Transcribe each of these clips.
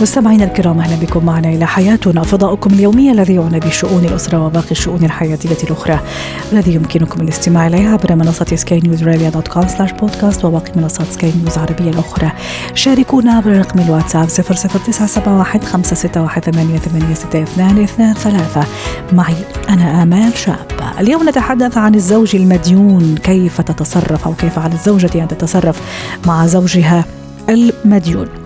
مستمعينا الكرام أهلا بكم معنا إلى حياتنا. فضاؤكم اليومي الذي يعنى بشؤون الأسرة وباقي الشؤون الحياتية الأخرى الذي يمكنكم الاستماع اليه عبر منصة سكاي نيوز dot com slash podcast وباقي منصات سكاي نيوز العربية الأخرى. شاركونا عبر رقم الواتساب 00971 561 8862 ثلاثة. معي أنا آمال شابة اليوم نتحدث عن الزوج المديون كيف تتصرف أو كيف على الزوجة أن تتصرف مع زوجها المديون.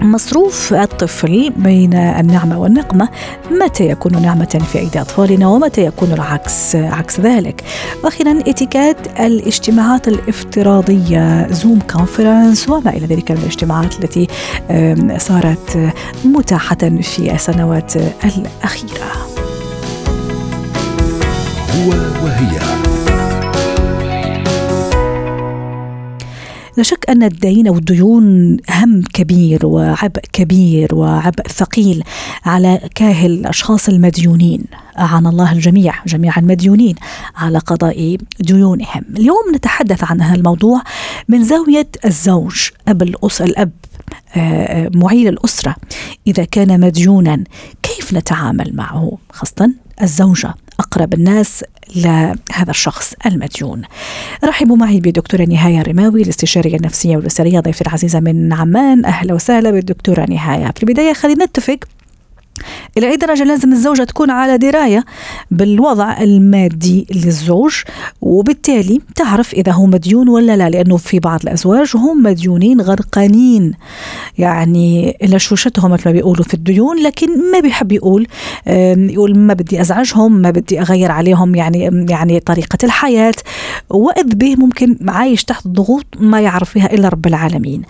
مصروف الطفل بين النعمة والنقمة متى يكون نعمة في أيدي أطفالنا ومتى يكون العكس عكس ذلك؟ وأخيرا اتيكيت الاجتماعات الافتراضية Zoom conference وما إلى ذلك من الاجتماعات التي صارت متاحة في السنوات الأخيرة. هو وهي. لا شك أن الدين أو الديون هم كبير وعبء كبير وعبء ثقيل على كاهل الأشخاص المديونين. أعان الله الجميع جميع المديونين على قضاء ديونهم. اليوم نتحدث عن هذا الموضوع من زاوية الزوج أب الأس الأب آه، آه، معيل الأسرة. إذا كان مديونا كيف نتعامل معه؟ خاصة الزوجة. أقرب الناس لهذا الشخص المديون. رحبوا معي بدكتورة نهاية الرماوي الاستشارية النفسية والأسرية ضيفتي العزيزة من عمان. أهلا وسهلا بالدكتورة نهاية. في البداية خلينا نتفق إلى أي درجة لازم الزوجة تكون على دراية بالوضع المادي للزوج وبالتالي تعرف إذا هو مديون ولا لا لأنه في بعض الأزواج هم مديونين غرقانين يعني لشوشتهم مثل ما بيقولوا في الديون لكن ما بيحب يقول يقول ما بدي أزعجهم ما بدي أغير عليهم يعني يعني طريقة الحياة. وإذ به ممكن عايش تحت ضغوط ما يعرف فيها إلا رب العالمين.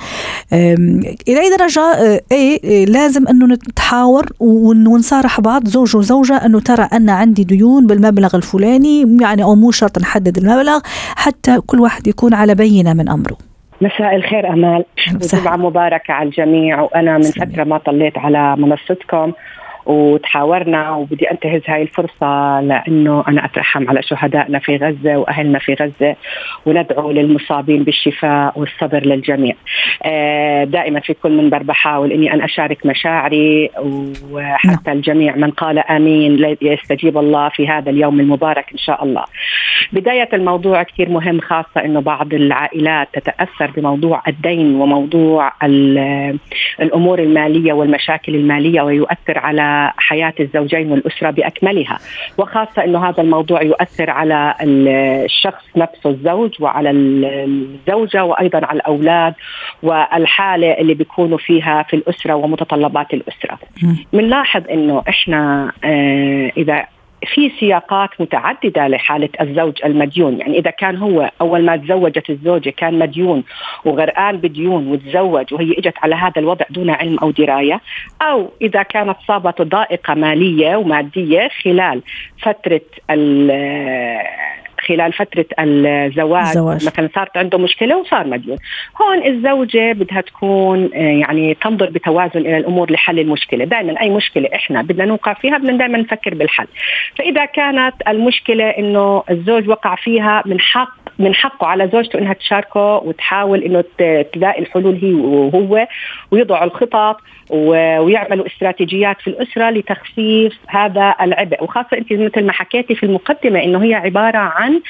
إلى أي درجة آه، إيه لازم أنه نتحاور ونصارح بعض زوج وزوجة أنه ترى أن عندي ديون بالمبلغ الفلاني يعني أو مو شرط نحدد المبلغ حتى كل واحد يكون على بينة من أمره. مساء الخير أمال. وجمعه مباركة على الجميع وأنا من فترة ما طليت على منصتكم. وتحاورنا وبدي انتهز هاي الفرصة لأنه أنا أترحم على شهدائنا في غزة وأهلنا في غزة وندعو للمصابين بالشفاء والصبر للجميع. آه، دائما في كل منبر بحاول إني أنا أشارك مشاعري وحتى نعم. الجميع من قال آمين يستجيب الله في هذا اليوم المبارك إن شاء الله. بداية الموضوع كثير مهم خاصة إنه بعض العائلات تتأثر بموضوع الدين وموضوع الأمور المالية والمشاكل المالية ويؤثر على حياة الزوجين والأسرة بأكملها وخاصة إنه هذا الموضوع يؤثر على الشخص نفسه الزوج وعلى الزوجة وأيضا على الأولاد والحالة اللي بيكونوا فيها في الأسرة ومتطلبات الأسرة. بنلاحظ إنه إحنا آه، إذا في سياقات متعددة لحالة الزوج المديون. يعني إذا كان هو أول ما تزوجت الزوجة كان مديون وغرقان بديون وتزوج وهي إجت على هذا الوضع دون علم أو دراية أو إذا كانت صابته ضائقة مالية ومادية خلال فترة خلال فترة الزواج زواج. مثلا صارت عنده مشكلة وصار مديون. هون الزوجة بدها تكون آه، يعني تنظر بتوازن إلى الأمور لحل المشكلة. دائما أي مشكلة إحنا بدنا نوقع فيها بدنا دائما نفكر بالحل. فإذا كانت المشكلة إنه الزوج وقع فيها من حق من حقه على زوجته إنها تشاركه وتحاول إنه تلاقي الحلول هي وهو ويضعوا الخطط ويعملوا استراتيجيات في الأسرة لتخفيف هذا العبء. وخاصة أنت مثل ما حكيتي في المقدمة إنه هي عبارة عن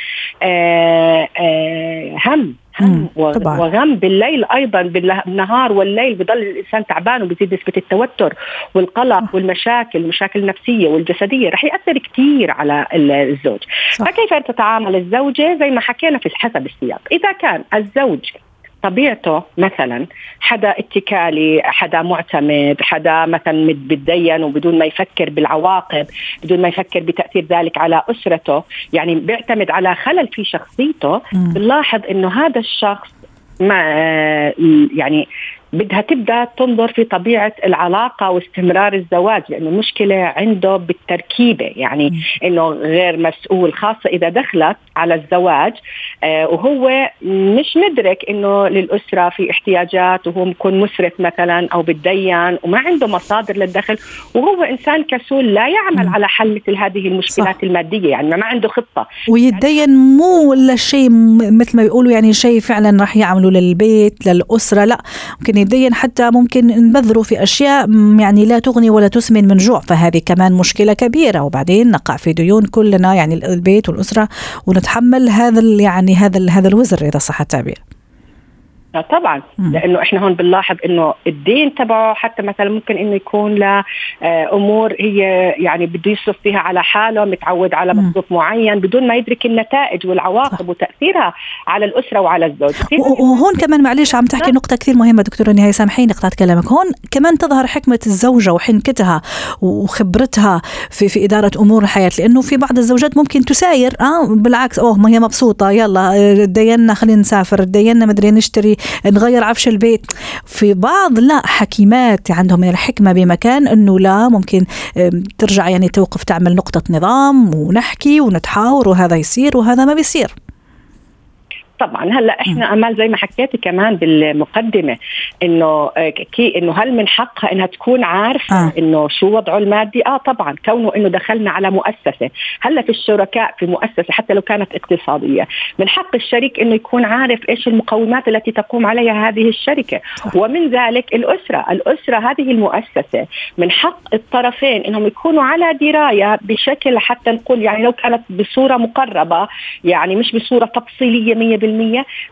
آه، آه، هم. هم وغم بالليل أيضا بالنهار والليل بضل الإنسان تعبان وبزيد نسبة التوتر والقلق والمشاكل المشاكل النفسية والجسدية. رح يأثر كثير على الزوج. صح. فكيف تتعامل الزوجة؟ زي ما حكينا في حسب السياق. إذا كان الزوج طبيعته مثلا حدا اتكالي حدا معتمد حدا مثلا بتدين وبدون ما يفكر بالعواقب بدون ما يفكر بتأثير ذلك على أسرته. يعني بيعتمد على خلل في شخصيته. بنلاحظ إنه هذا الشخص ما يعني بدها تبدأ تنظر في طبيعة العلاقة واستمرار الزواج لأنه المشكلة عنده بالتركيبة. يعني إنه غير مسؤول خاصة إذا دخلت على الزواج آه وهو مش مدرك إنه للأسرة في احتياجات وهو بكون مسرف مثلا أو بتدين وما عنده مصادر للدخل وهو إنسان كسول لا يعمل على حل مثل هذه المشكلات صح. المادية. يعني ما عنده خطة. ويتدين مو ولا شيء مثل ما بيقولوا يعني شيء فعلا راح يعملوا للبيت للأسرة لا. ممكن يتدين حتى ممكن نبذروا في أشياء يعني لا تغني ولا تسمن من جوع. فهذه كمان مشكلة كبيرة. وبعدين نقع في ديون كلنا يعني البيت والأسرة ونتحمل هذا يعني هذا هذا الوزر إذا صح التعبير. طبعا. لأنه إحنا هون بنلاحظ إنه الدين تبعه حتى مثلا ممكن إنه يكون لامور هي يعني بده يصرف فيها على حاله متعود على مصروف معين بدون ما يدرك النتائج والعواقب صح. وتأثيرها على الأسرة وعلى الزوج. وهون كمان معلش عم تحكي نقطة كثير مهمة دكتورة نهاية. سامحيني قطعت كلامك. هون كمان تظهر حكمة الزوجة وحنكتها وخبرتها في في إدارة أمور الحياة لأنه في بعض الزوجات ممكن تساير. آه بالعكس. أوه ما هي مبسوطة. يلا دينا خلينا نسافر دينا مدري نشتري. نغير عفش البيت. في بعض لا حكيمات عندهم من الحكمة بمكان أنه لا ممكن ترجع يعني توقف تعمل نقطة نظام ونحكي ونتحاور وهذا يصير وهذا ما بيصير. طبعا. هلأ إحنا أمال زي ما حكيتي كمان بالمقدمة إنه آه، كي إنه هل من حقها إنها تكون عارفة آه. إنه شو وضعه المادي؟ آه طبعا. كونه إنه دخلنا على مؤسسة. هلأ في الشركاء في مؤسسة حتى لو كانت اقتصادية. من حق الشريك إنه يكون عارف إيش المقومات التي تقوم عليها هذه الشركة. صح. ومن ذلك الأسرة. الأسرة هذه المؤسسة. من حق الطرفين إنهم يكونوا على دراية بشكل حتى نقول يعني لو كانت بصورة مقربة يعني مش بصورة تفصيلية 100%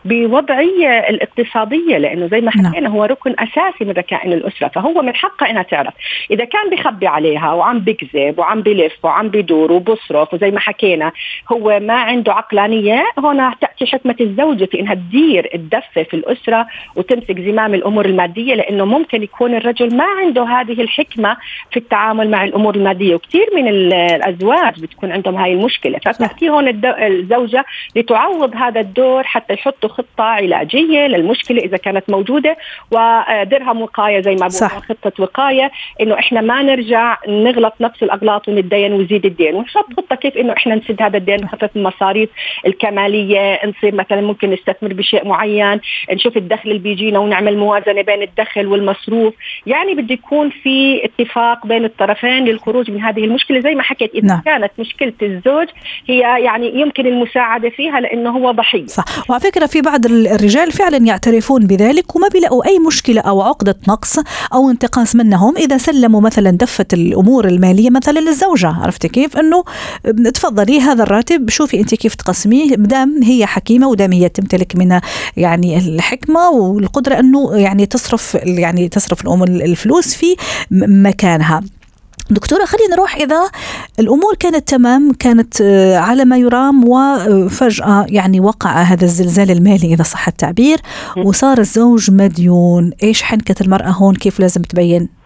بوضعية الاقتصادية لأنه زي ما نعم. حكينا هو ركن أساسي من ركائن الأسرة فهو من حقها إنها تعرف. إذا كان بخبي عليها وعم بكذب وعم بلف وعم بدور وبصرف وزي ما حكينا هو ما عنده عقلانية هنا تأتي حكمة الزوجة في إنها تدير الدفة في الأسرة وتمسك زمام الأمور المادية لأنه ممكن يكون الرجل ما عنده هذه الحكمة في التعامل مع الأمور المادية. وكثير من الأزواج بتكون عندهم هاي المشكلة. فتأتي هون الزوجة لتعوض هذا الدور حتى يحطوا خطة علاجية للمشكلة إذا كانت موجودة ودرهم وقاية زي ما بقول خطة وقاية إنه إحنا ما نرجع نغلط نفس الأغلاط ونتدين ويزيد الدين. ونحط خطة كيف إنه إحنا نسد هذا الدين نخفف المصاريف الكمالية نصير مثلا ممكن نستثمر بشيء معين نشوف الدخل اللي بيجينا ونعمل موازنة بين الدخل والمصروف. يعني بده يكون في اتفاق بين الطرفين للخروج من هذه المشكلة. زي ما حكيت إذا نعم. كانت مشكلة الزوج هي يعني يمكن المساعدة فيها لأنه هو ضحية. صح. وعلى فكرة في بعض الرجال فعلا يعترفون بذلك وما بيلاقوا أي مشكلة أو عقدة نقص أو انتقاص منهم إذا سلموا مثلا دفة الأمور المالية مثلا للزوجة. عرفتي كيف؟ أنه تفضلي هذا الراتب شوفي أنت كيف تقسميه. دام هي حكيمة ودام هي تمتلك من يعني الحكمة والقدرة أنه يعني تصرف يعني تصرف الفلوس في مكانها. دكتورة خلينا نروح إذا الأمور كانت تمام كانت آه، على ما يرام وفجأة يعني وقع هذا الزلزال المالي إذا صح التعبير وصار الزوج مديون. إيش حنكة المرأة هون؟ كيف لازم تبين؟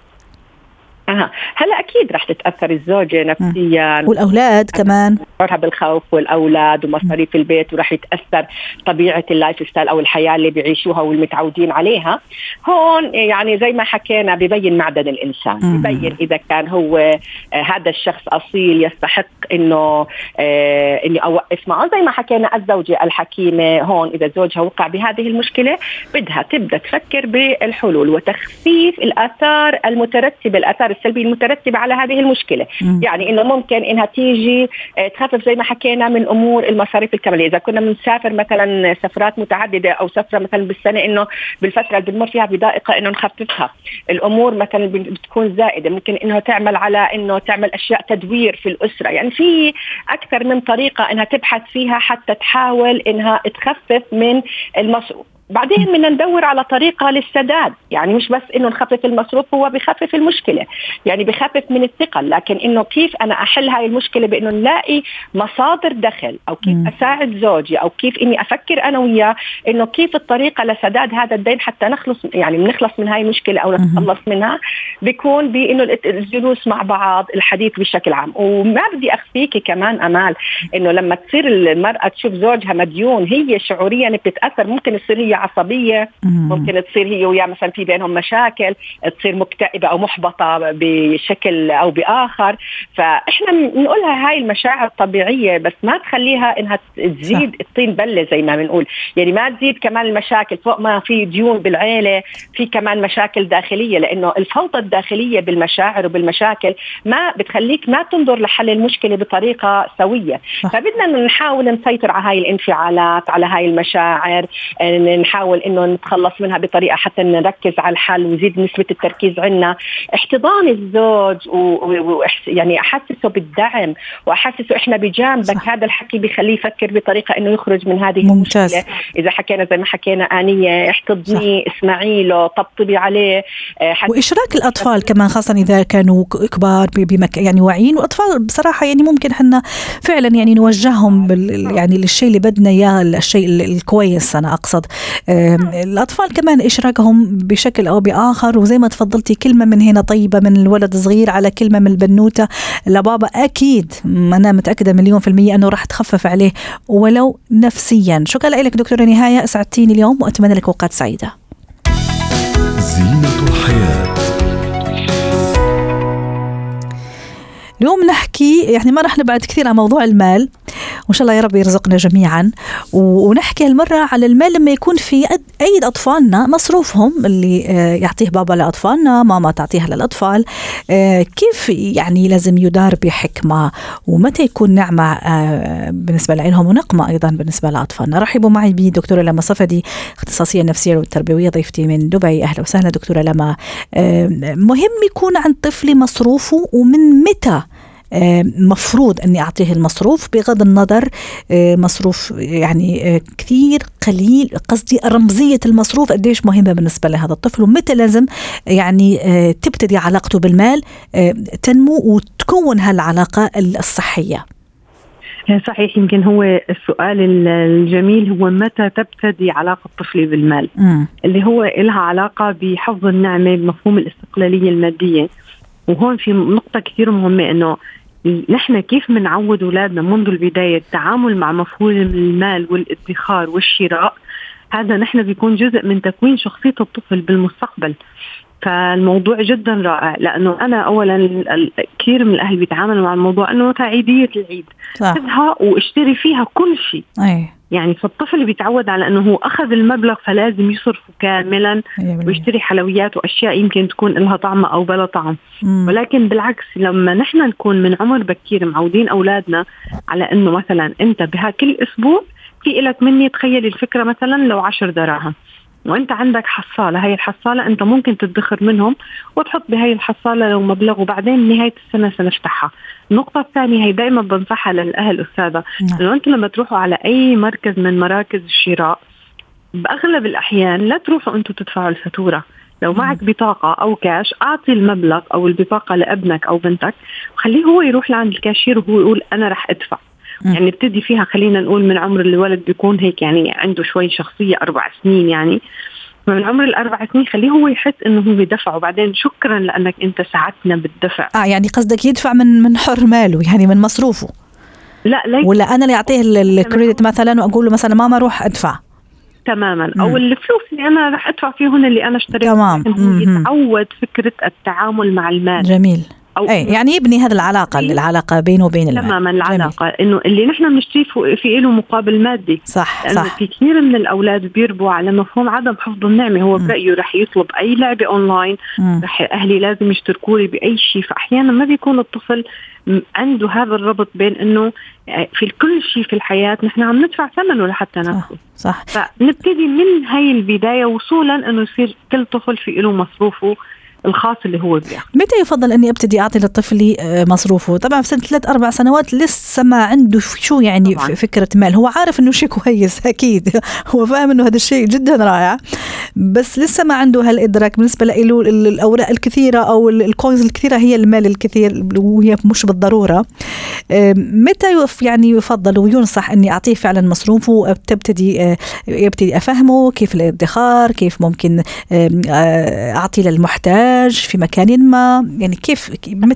أها هلا أكيد رح تتأثر الزوجة نفسيا. والأولاد كمان. شعورها بالخوف والأولاد ومصاريف البيت ورح يتأثر طبيعة ال lifestyle أو الحياة اللي بيعيشوها والمتعودين عليها. هون يعني زي ما حكينا ببين معدن الإنسان. ببين إذا كان هو آه، هذا الشخص أصيل يستحق إنه آه إني أوقف معه. زي ما حكينا الزوجة الحكيمة هون إذا زوجها وقع بهذه المشكلة بدها تبدأ تفكر بالحلول وتخفيف الأثار المترتبة الأثار السلبيه المترتبه على هذه المشكلة. م. يعني إنه ممكن إنها تيجي آه، تخفف زي ما حكينا من أمور المصاريف الكمالية. إذا كنا بنسافر مثلا سفرات متعددة أو سفرة مثلا بالسنة إنه بالفترة اللي بنمر فيها بضائقه إنه نخففها. الأمور مثلا بتكون زائدة. ممكن انه تعمل على إنه تعمل أشياء تدوير في الأسرة. يعني في أكثر من طريقة إنها تبحث فيها حتى تحاول إنها تخفف من المصروف بعدين بدنا ندور على طريقة للسداد. يعني مش بس إنه نخفف المصروف هو بخفف المشكلة. يعني بخفف من الثقل. لكن إنه كيف أنا أحل هاي المشكلة؟ بإنه نلاقي مصادر دخل أو كيف أساعد زوجي أو كيف إني أفكر أنا وياه إنه كيف الطريقة لسداد هذا الدين حتى نخلص يعني بنخلص من هاي المشكلة أو نتخلص منها بيكون بإنه الجلوس مع بعض الحديث بشكل عام. وما بدي اخفيكي كمان أمال إنه لما تصير المرأة تشوف زوجها مديون هي شعوريا بتتأثر ممكن تصير هي عصبية ممكن تصير هي وياه مثلا في بينهم مشاكل تصير مكتئبة أو محبطة بشكل أو بآخر. فإحنا بنقولها هاي المشاعر طبيعيه بس ما تخليها إنها تزيد الطين بلة زي ما بنقول. يعني ما تزيد كمان المشاكل فوق ما في ديون بالعيلة في كمان مشاكل داخلية لأنه الفوضى الداخلية بالمشاعر وبالمشاكل ما بتخليك ما تنظر لحل المشكلة بطريقة سوية. فبدنا نحاول نسيطر على هاي الانفعالات على هاي المشاعر نحاول إنه نتخلص منها بطريقة حتى نركز على الحل ونزيد نسبة التركيز عندنا احتضان الزوج و... يعني أحسسه بالدعم وأحسسه إحنا بجانبك. صح. هذا الحكي بيخليه يفكر بطريقة إنه يخرج من هذه ممتاز. المشكلة إذا حكينا زي ما حكينا آنية احتضنيه اسمعي له طبطبي عليه آه، وإشراك الأطفال كمان خاصة إذا كانوا كبار بمك يعني واعيين. وأطفال بصراحة يعني ممكن إحنا فعلا يعني نوجههم بال يعني للشيء اللي بدنا إياه الشيء الكويس أنا أقصد. الأطفال كمان إشراكهم بشكل أو بآخر وزي ما تفضلتي كلمة من هنا طيبة من الولد الصغير على كلمة من البنوتة. لبابا أكيد أنا متأكدة مليون في المية أنه راح تخفف عليه ولو نفسيا. شكرا لك دكتورة نهاية أسعدتيني اليوم وأتمنى لك أوقات سعيدة. زينة. اليوم نحكي يعني ما رح نبعد كثير عن موضوع المال. وإن شاء الله يا رب يرزقنا جميعا. ونحكي هالمرة على المال لما يكون في أيد أطفالنا مصروفهم اللي آه، يعطيه بابا لأطفالنا ماما تعطيها للأطفال. آه، كيف يعني لازم يدار بحكمة؟ ومتى يكون نعمة آه، بالنسبة لهم ونقمة أيضا بالنسبة لأطفالنا؟ رحبوا معي بدكتورة لما صفدي اختصاصية النفسيه والتربويه ضيفتي من دبي. أهلا وسهلا دكتورة لما. مهم يكون عند طفلي مصروفه ومن متى مفروض أني أعطيه المصروف بغض النظر آه، مصروف يعني آه، كثير قليل. قصدي رمزية المصروف قديش مهمة بالنسبة لهذا الطفل ومتى لازم يعني تبتدي علاقته بالمال تنمو وتكون هالعلاقة الصحية. صحيح يمكن هو السؤال الجميل هو متى تبتدي علاقة طفلي بالمال؟ م. اللي هو لها علاقة بحفظ النعمة بمفهوم الاستقلالية المادية. وهون في نقطة كثير مهمة إنه نحن كيف بنعود أولادنا منذ البداية؟ التعامل مع مفهوم المال والادخار والشراء هذا نحن بيكون جزء من تكوين شخصية الطفل بالمستقبل. فالموضوع جدا رائع لأنه أنا اولا كثير من الأهل بيتعاملوا مع الموضوع إنه عيديه العيد. خذها واشتري فيها كل شيء. أي. يعني فالطفل بيتعود على إنه هو أخذ المبلغ فلازم يصرفه كاملا ويشتري حلويات وأشياء يمكن تكون لها طعم أو بلا طعم. مم. ولكن بالعكس لما نحن نكون من عمر بكير معودين أولادنا على إنه مثلا أنت بها كل أسبوع في لك مني تخيلي الفكرة مثلا لو عشر دراهم. وانت عندك حصالة هاي الحصالة انت ممكن تدخر منهم وتحط بهاي الحصالة لو مبلغ وبعدين نهاية السنة سنفتحها. النقطة الثانية هي دائما بنصحها للأهل أستاذة نعم. إنه أنتم لما تروحوا على أي مركز من مراكز الشراء بأغلب الأحيان لا تروحوا أنتم تدفعوا الفاتورة. لو معك بطاقة أو كاش أعطي المبلغ أو البطاقة لابنك أو بنتك وخليه هو يروح لعند الكاشير وهو يقول أنا رح أدفع. يعني نبتدي فيها خلينا نقول من عمر الولد بيكون هيك يعني عنده شوي شخصية أربع سنين يعني. من عمر الأربع سنين خليه هو يحس إنه هو دفع وبعدين شكرا لأنك أنت ساعدتنا بالدفع. آه يعني قصدك يدفع من من حر ماله يعني من مصروفه. لا ليك ولا أنا اللي أعطيه الكريدت مثلا وأقول له مثلا ماما روح أدفع. تماما. أو الفلوس اللي أنا رح أدفع فيهن اللي أنا اشتريت تمام. يتعود فكرة التعامل مع المال. جميل. أو أي يعني يبني هذه العلاقة إيه؟ العلاقة بينه وبين المال تماما العلاقة. إنه اللي نحن بنشتريه في له مقابل مادي. صح لأنه صح. في كثير من الأولاد بيربوا على مفهوم عدم حفظ النعمة. هو برأيه رح يطلب أي لعبة أونلاين رح أهلي لازم يشتركوا لي بأي شيء. فأحيانا ما بيكون الطفل عنده هذا الربط بين إنه آه، في كل شيء في الحياة نحن عم ندفع ثمنه لحتى ناخذ صح, صح. فنبتدي من هاي البداية وصولا إنه يصير كل طفل في له مصروفه. الخاص اللي هو بياخذ متى يفضل أني أبتدي أعطي لطفلي آه، مصروفه؟ طبعا في سنة ثلاث أربع سنوات لسه ما عنده شو يعني طبعا. فكرة مال. هو عارف إنه شيء كويس أكيد. هو فاهم إنه هذا الشيء جدا رائع. بس لسه ما عنده هالإدراك بالنسبة له الأوراق الكثيرة أو الكوينز الكثيرة هي المال الكثير وهي مش بالضرورة. متى يعني يفضل وينصح إني أعطيه فعلا مصروفه؟ وتبتدي آه، يبتدي أفهمه كيف الادخار كيف ممكن آه، أعطي للمحتاج؟ الزواج في مكان ما يعني كيف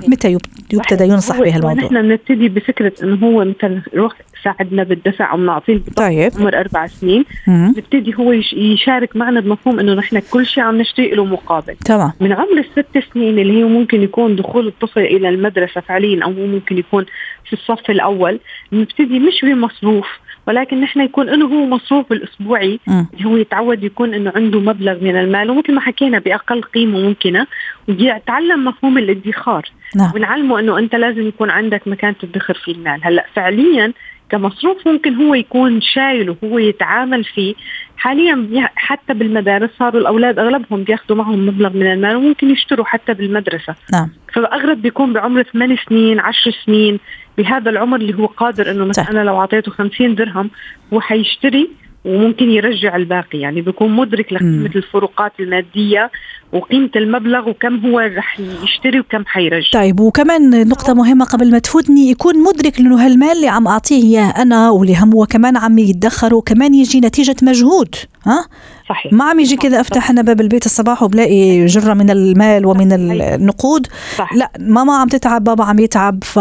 متى يبتدى ينصح بهذا الموضوع نحن بنبتدي بفكره انه هو مثلا روح ساعدنا بالدفع أو بنعطيه طيب عمر أربع سنين نبتدي هو يشارك معنا بمفهوم انه نحن كل شيء عم نشتري له مقابل تمام من عمر الست سنين اللي هي ممكن يكون دخول الطفل إلى المدرسة فعليا أو ممكن يكون في الصف الأول نبتدي مش بمصروف ولكن نحن يكون إنه هو مصروف الأسبوعي اللي هو يتعود يكون إنه عنده مبلغ من المال ومثل ما حكينا بأقل قيمة ممكنة ويتعلم مفهوم الادخار. نعم. ونعلمه إنه أنت لازم يكون عندك مكان تدخر فيه المال. هلأ فعليا كمصروف ممكن هو يكون شايل وهو يتعامل فيه. حاليا حتى بالمدارس صاروا الأولاد أغلبهم بياخذوا معهم مبلغ من المال وممكن يشتروا حتى بالمدرسة. نعم. فالاغلب بيكون بعمر 8 سنين 10 سنين. بهذا العمر اللي هو قادر إنه مثلا أنا لو أعطيته 50 درهم هو حيشتري وممكن يرجع الباقي. يعني بيكون مدرك لقيمة الفروقات المادية وقيمة المبلغ وكم هو رح يشتري وكم حيرجع. طيب وكمان نقطة مهمة قبل ما تفوتني يكون مدرك لأنه هالمال اللي عم أعطيه إياه أنا واللي هم هو كمان عم يدخر وكمان يجي نتيجة مجهود ها؟ صحيح. ما عم يجي كذا أفتح أنا باب البيت الصباح وبلاقي جرة من المال ومن النقود. صح. لا ماما عم تتعب بابا عم يتعب ف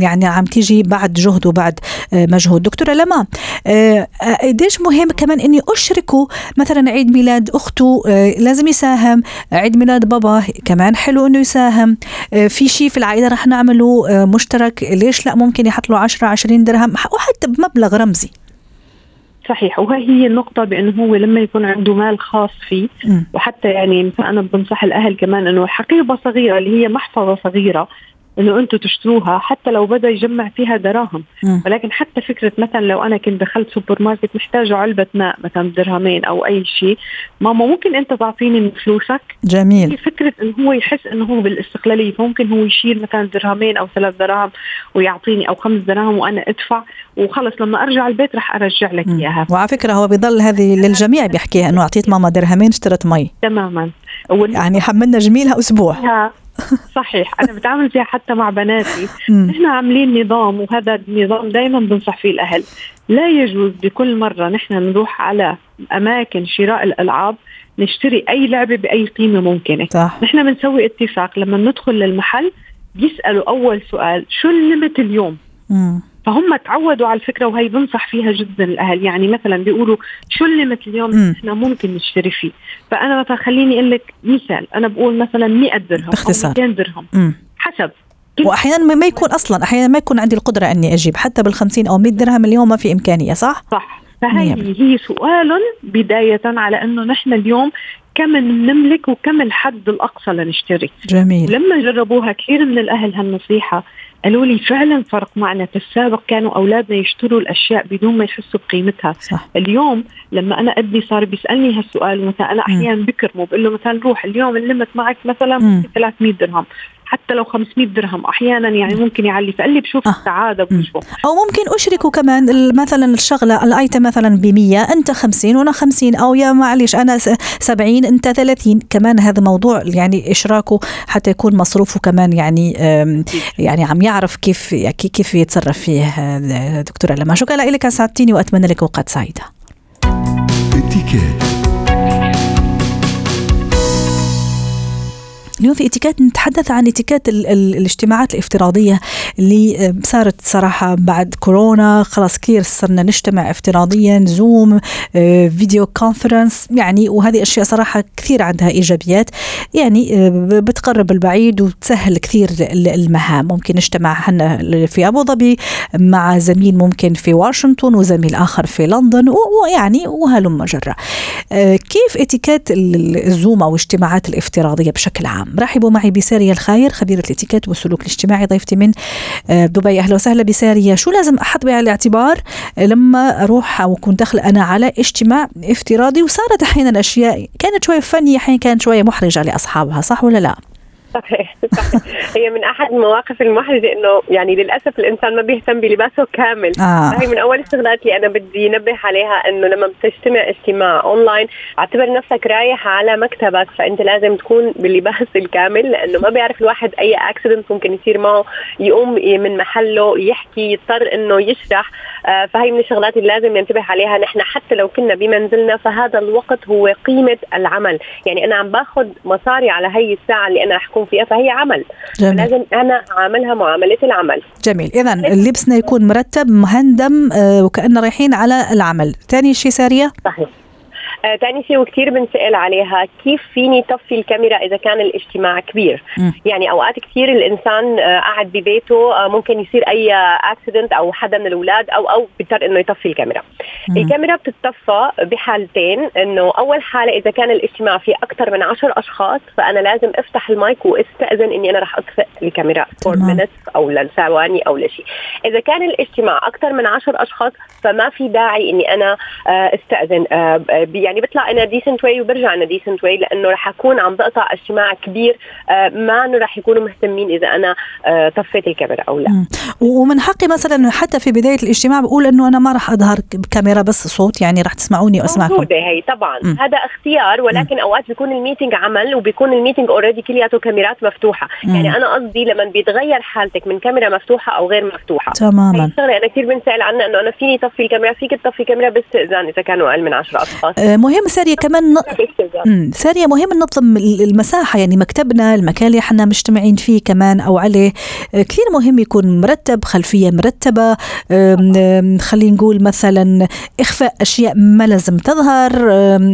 يعني عم تيجي بعد جهد وبعد آه، مجهود. دكتورة لما آه، آه، قديش مهم كمان إني أشركه؟ مثلا عيد ميلاد أخته لازم يساهم. عيد ميلاد بابا كمان حلو إنه يساهم. في شيء في العائلة رح نعمله مشترك. ليش لا؟ ممكن يحط له 10 20 درهم وحتى بمبلغ رمزي. صحيح. وهي هي النقطة بأنه هو لما يكون عنده مال خاص فيه وحتى يعني أنا بنصح الأهل كمان أنه حقيبة صغيرة اللي هي محفظة صغيرة انه أنتم تشتروها حتى لو بدأ يجمع فيها دراهم. ولكن حتى فكرة مثلا لو أنا كنت دخلت سوبر ماركت محتاجة علبة ماء مثلا درهمين أو أي شيء ماما ممكن أنت تعطيني من فلوسك؟ جميل. فكرة انه هو يحس انه هو بالاستقلالية. فممكن هو يشيل مثلا درهمين أو ثلاث دراهم ويعطيني أو خمس دراهم وأنا أدفع وخلص. لما أرجع البيت راح أرجع لك إياها. وعلى فكرة هو بيضل هذه للجميع بيحكيها إنه أعطيت ماما درهمين اشترت مي. تماما. يعني حملنا جميلها أسبوع. صحيح. أنا بتعامل فيها حتى مع بناتي. نحن عاملين نظام وهذا النظام دائما بنصح فيه الأهل. لا يجوز بكل مرة نحن نروح على أماكن شراء الألعاب نشتري أي لعبة بأي قيمة ممكنة. صح. نحن بنسوي اتفاق لما ندخل للمحل بيسالوا أول سؤال شو الليمت اليوم؟ مم. فهم تعودوا على الفكرة وهي بنصح فيها جدا الأهل. يعني مثلا بيقولوا شو الليمت اليوم م. إحنا ممكن نشتري فيه؟ فأنا مثلا خليني أقول لك مثال. أنا بقول مثلا 100 درهم باختصار. 200 درهم. م. حسب. واحيانا ما يكون أصلا أحيانا ما يكون عندي القدرة إني أجيب حتى بال50 أو 100 درهم اليوم ما في إمكانية صح؟ صح. فهي هي سؤال بداية على إنه نحن اليوم كم نملك وكم الحد الأقصى لنشتري. جميل. لما جربوها كثير من الأهل هالنصيحة. قالوا لي فعلا فرق معنا في السابق كانوا أولادنا يشتروا الأشياء بدون ما يحسوا بقيمتها. صح. اليوم لما أنا أبني صار بيسألني هالسؤال مثلا أنا أحيانا بكرمه بقول له مثلا روح اليوم اللمت معك مثلا 300 درهم. حتى لو 500 درهم أحيانا يعني ممكن يعلي. فقال لي بشوف آه. السعادة بشوف أو ممكن اشركه كمان مثلا الشغلة الأيتم مثلا ب 100 أنت 50 وأنا 50 أو يا معلش أنا 70 أنت 30 كمان هذا موضوع يعني إشراكه حتى يكون مصروفه كمان يعني يعني عم يعرف كيف كيف يتصرف فيه دكتوره لما شكرا لك سعدتيني وأتمنى لك أوقات سعيدة. اليوم في إتيكيت نتحدث عن إتيكيت ال ال الاجتماعات الافتراضية اللي صارت صراحة بعد كورونا. خلاص كثير صرنا نجتمع افتراضيا زوم آه، video conference يعني وهذه أشياء صراحة كثير عندها إيجابيات. يعني آه، بتقرب البعيد وتسهل كثير المهام. ممكن نجتمع إحنا في أبو ظبي مع زميل ممكن في واشنطن وزميل آخر في لندن ويعني وهلم جرة آه، كيف اتيكات الزوم أو الاجتماعات الافتراضية بشكل عام؟ رحبوا معي بسارية الخير خبيرة الاتيكيت والسلوك الاجتماعي ضيفتي من آه، دبي. أهلا وسهلا بسارية. شو لازم أحط بعين الاعتبار لما أروح أو أكون داخل أنا على اجتماع افتراضي وصارت أحيانا أشياء كانت شوية فنية أحيانا كانت شوية محرجة لأصحابها صح ولا لا؟ صحيح صحيح. هي من أحد المواقف المحرجة إنه يعني للأسف الإنسان ما بيهتم بلباسه كامل. آه. هي من أول الشغلات اللي أنا بدي انبه عليها إنه لما بتجتمع اجتماع أونلاين اعتبر نفسك رايح على مكتبك فأنت لازم تكون باللباس الكامل لأنه ما بيعرف الواحد أي accident ممكن يصير معه يقوم من محله يحكي يضطر إنه يشرح. آه فهي من الشغلات اللي لازم ننتبه عليها. نحن حتى لو كنا بمنزلنا فهذا الوقت هو قيمة العمل. يعني أنا عم باخذ مصاري على هي الساعة اللي أنا رح اكون فيها فهي عمل. جميل. لازم أنا أعملها معاملة العمل. جميل. اذا لبسنا يكون مرتب مهندم آه، وكأننا رايحين على العمل. ثاني شيء سارية؟ صحيح. آه، تاني شيء وكثير بنسأل عليها كيف فيني طفي الكاميرا إذا كان الاجتماع كبير؟ مم. يعني أوقات كثير الإنسان آه، قاعد ببيته آه، ممكن يصير أي أكسيدنت أو حدا من الأولاد أو أو بيضطر إنه يطفي الكاميرا. مم. الكاميرا بتتطفى بحالتين إنه أول حالة إذا كان الاجتماع فيه أكثر من عشر أشخاص فأنا لازم أفتح المايك وأستأذن إني أنا رح أطفئ الكاميرا for minutes أو لثواني أو لشيء. إذا كان الاجتماع أكثر من عشر أشخاص فما في داعي إني أنا آه، أستأذن. آه، ب- يعني بطلع in a decent way وبرجع in a decent way لأنه رح أكون عم بقطع اجتماع كبير آه، ما إنه رح يكونوا مهتمين إذا أنا آه، طفيت الكاميرا أو لا. ومن حقي مثلا حتى في بداية الاجتماع بقول إنه أنا ما راح أظهر بكاميرا بس صوت يعني راح تسمعوني وأسمعكم. موجودة هي طبعا. مم. هذا اختيار ولكن أوقات بيكون ال meeting عمل وبيكون ال meeting already كلياته كاميرات مفتوحة. مم. يعني أنا قصدي لما بيتغير حالتك من كاميرا مفتوحة أو غير مفتوحة. تماما. الشغلة أنا كثير بنسأل عنها إنه أنا فيني طفي الكاميرا فيك تطفي الكاميرا باستئذان إذا كانوا أقل من 10 أشخاص. آه، مهم سارية كمان ن-. سارية مهم ننظم ال- المساحة يعني مكتبنا المكان اللي إحنا مجتمعين فيه كمان أو عليه آه، كثير مهم يكون مرتب خلفية مرتبة خلينا نقول مثلا إخفاء أشياء ما لازم تظهر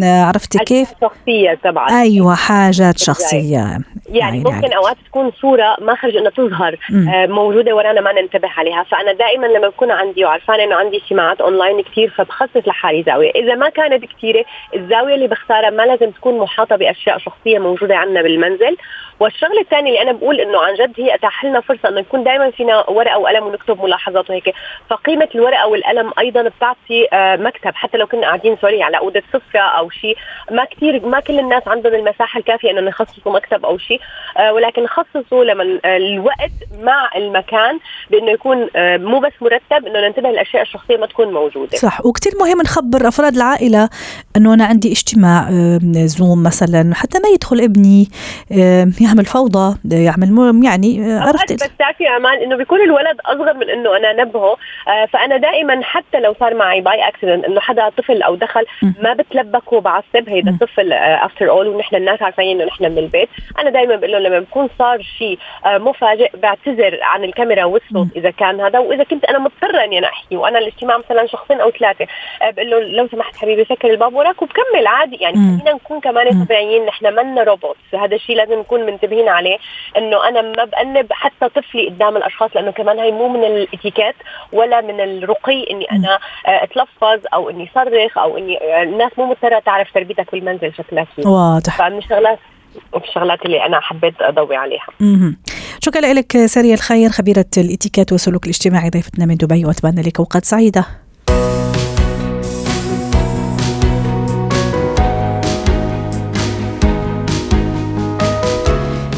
عرفتي كيف؟ شخصية طبعا. أيوة حاجات شخصية. يعني ممكن أوقات تكون صورة ما خرج إنها تظهر. آه، موجودة ورانا ما ننتبه عليها. فأنا دائما لما بكون عندي وعرفانه إنه عندي اجتماعات اونلاين كثير فبخصص لحالي زاوية. إذا ما كانت كثيره الزاوية اللي بختارها ما لازم تكون محاطة بأشياء شخصية موجودة عندنا بالمنزل. والشغله الثانية اللي أنا بقول إنه عن جد هي أتاح لنا فرصة إنه يكون دائما فينا ورقة وقلم ونكتب ملاحظات وهيك. فقيمة الورقة والقلم أيضا بتعطي آه، مكتب. حتى لو كنا قاعدين سوري على أوضة صفرة أو شيء ما كثير ما كل الناس عندهم المساحة الكافية انه يخصصوا مكتب أو شيء آه، ولكن خصصوا لما آه، الوقت مع المكان بإنه يكون مو بس مرتب إنه ننتبه للأشياء الشخصية ما تكون موجودة. صح. وكتير مهم نخبر أفراد العائلة أنه أنا عندي اجتماع زوم مثلا حتى ما يدخل ابني يعمل فوضى يعمل يعني آه، عرفت بس تعرفي أمان إنه بيكون الولد أصغر من إنه أنا أنبهه آه فأنا دائما حتى لو صار معي by accident إنه حدا طفل أو دخل. ما بتلبك وبعصب هيدا مم. طفل after all ونحن الناس عارفين إنه نحن من البيت أنا دائما بقول له لما بكون صار شيء آه مفاجئ بعتذر عن الكاميرا والصوت إذا كان هذا وإذا كنت أنا مضطره إني أنا أحكي وأنا الاجتماع مثلا شخصين أو ثلاثة آه بقول له لو سمحت حبيبي سكر الباب وراك وبكمل عادي يعني. خلينا نكون كمان. طبيعيين نحن منا روبوت هذا الشيء لازم نكون منتبهين عليه إنه أنا ما بأنب حتى طفلي قدام الأشخاص لأنه كمان هي مو من الإتيكيت ولا من الرقي إني أنا آه، أتلفظ أو إني صرخ أو إني آه، الناس مو مضطرة تعرف تربيتك بالمنزل شكلها واضح. فمن الشغلات الشغلات اللي أنا حبيت أضوي عليها. مهم. شكرا لك سارية الخير خبيرة الإتيكيت والسلوك الاجتماعي ضيفتنا من دبي وأتمنى لك أوقات سعيدة.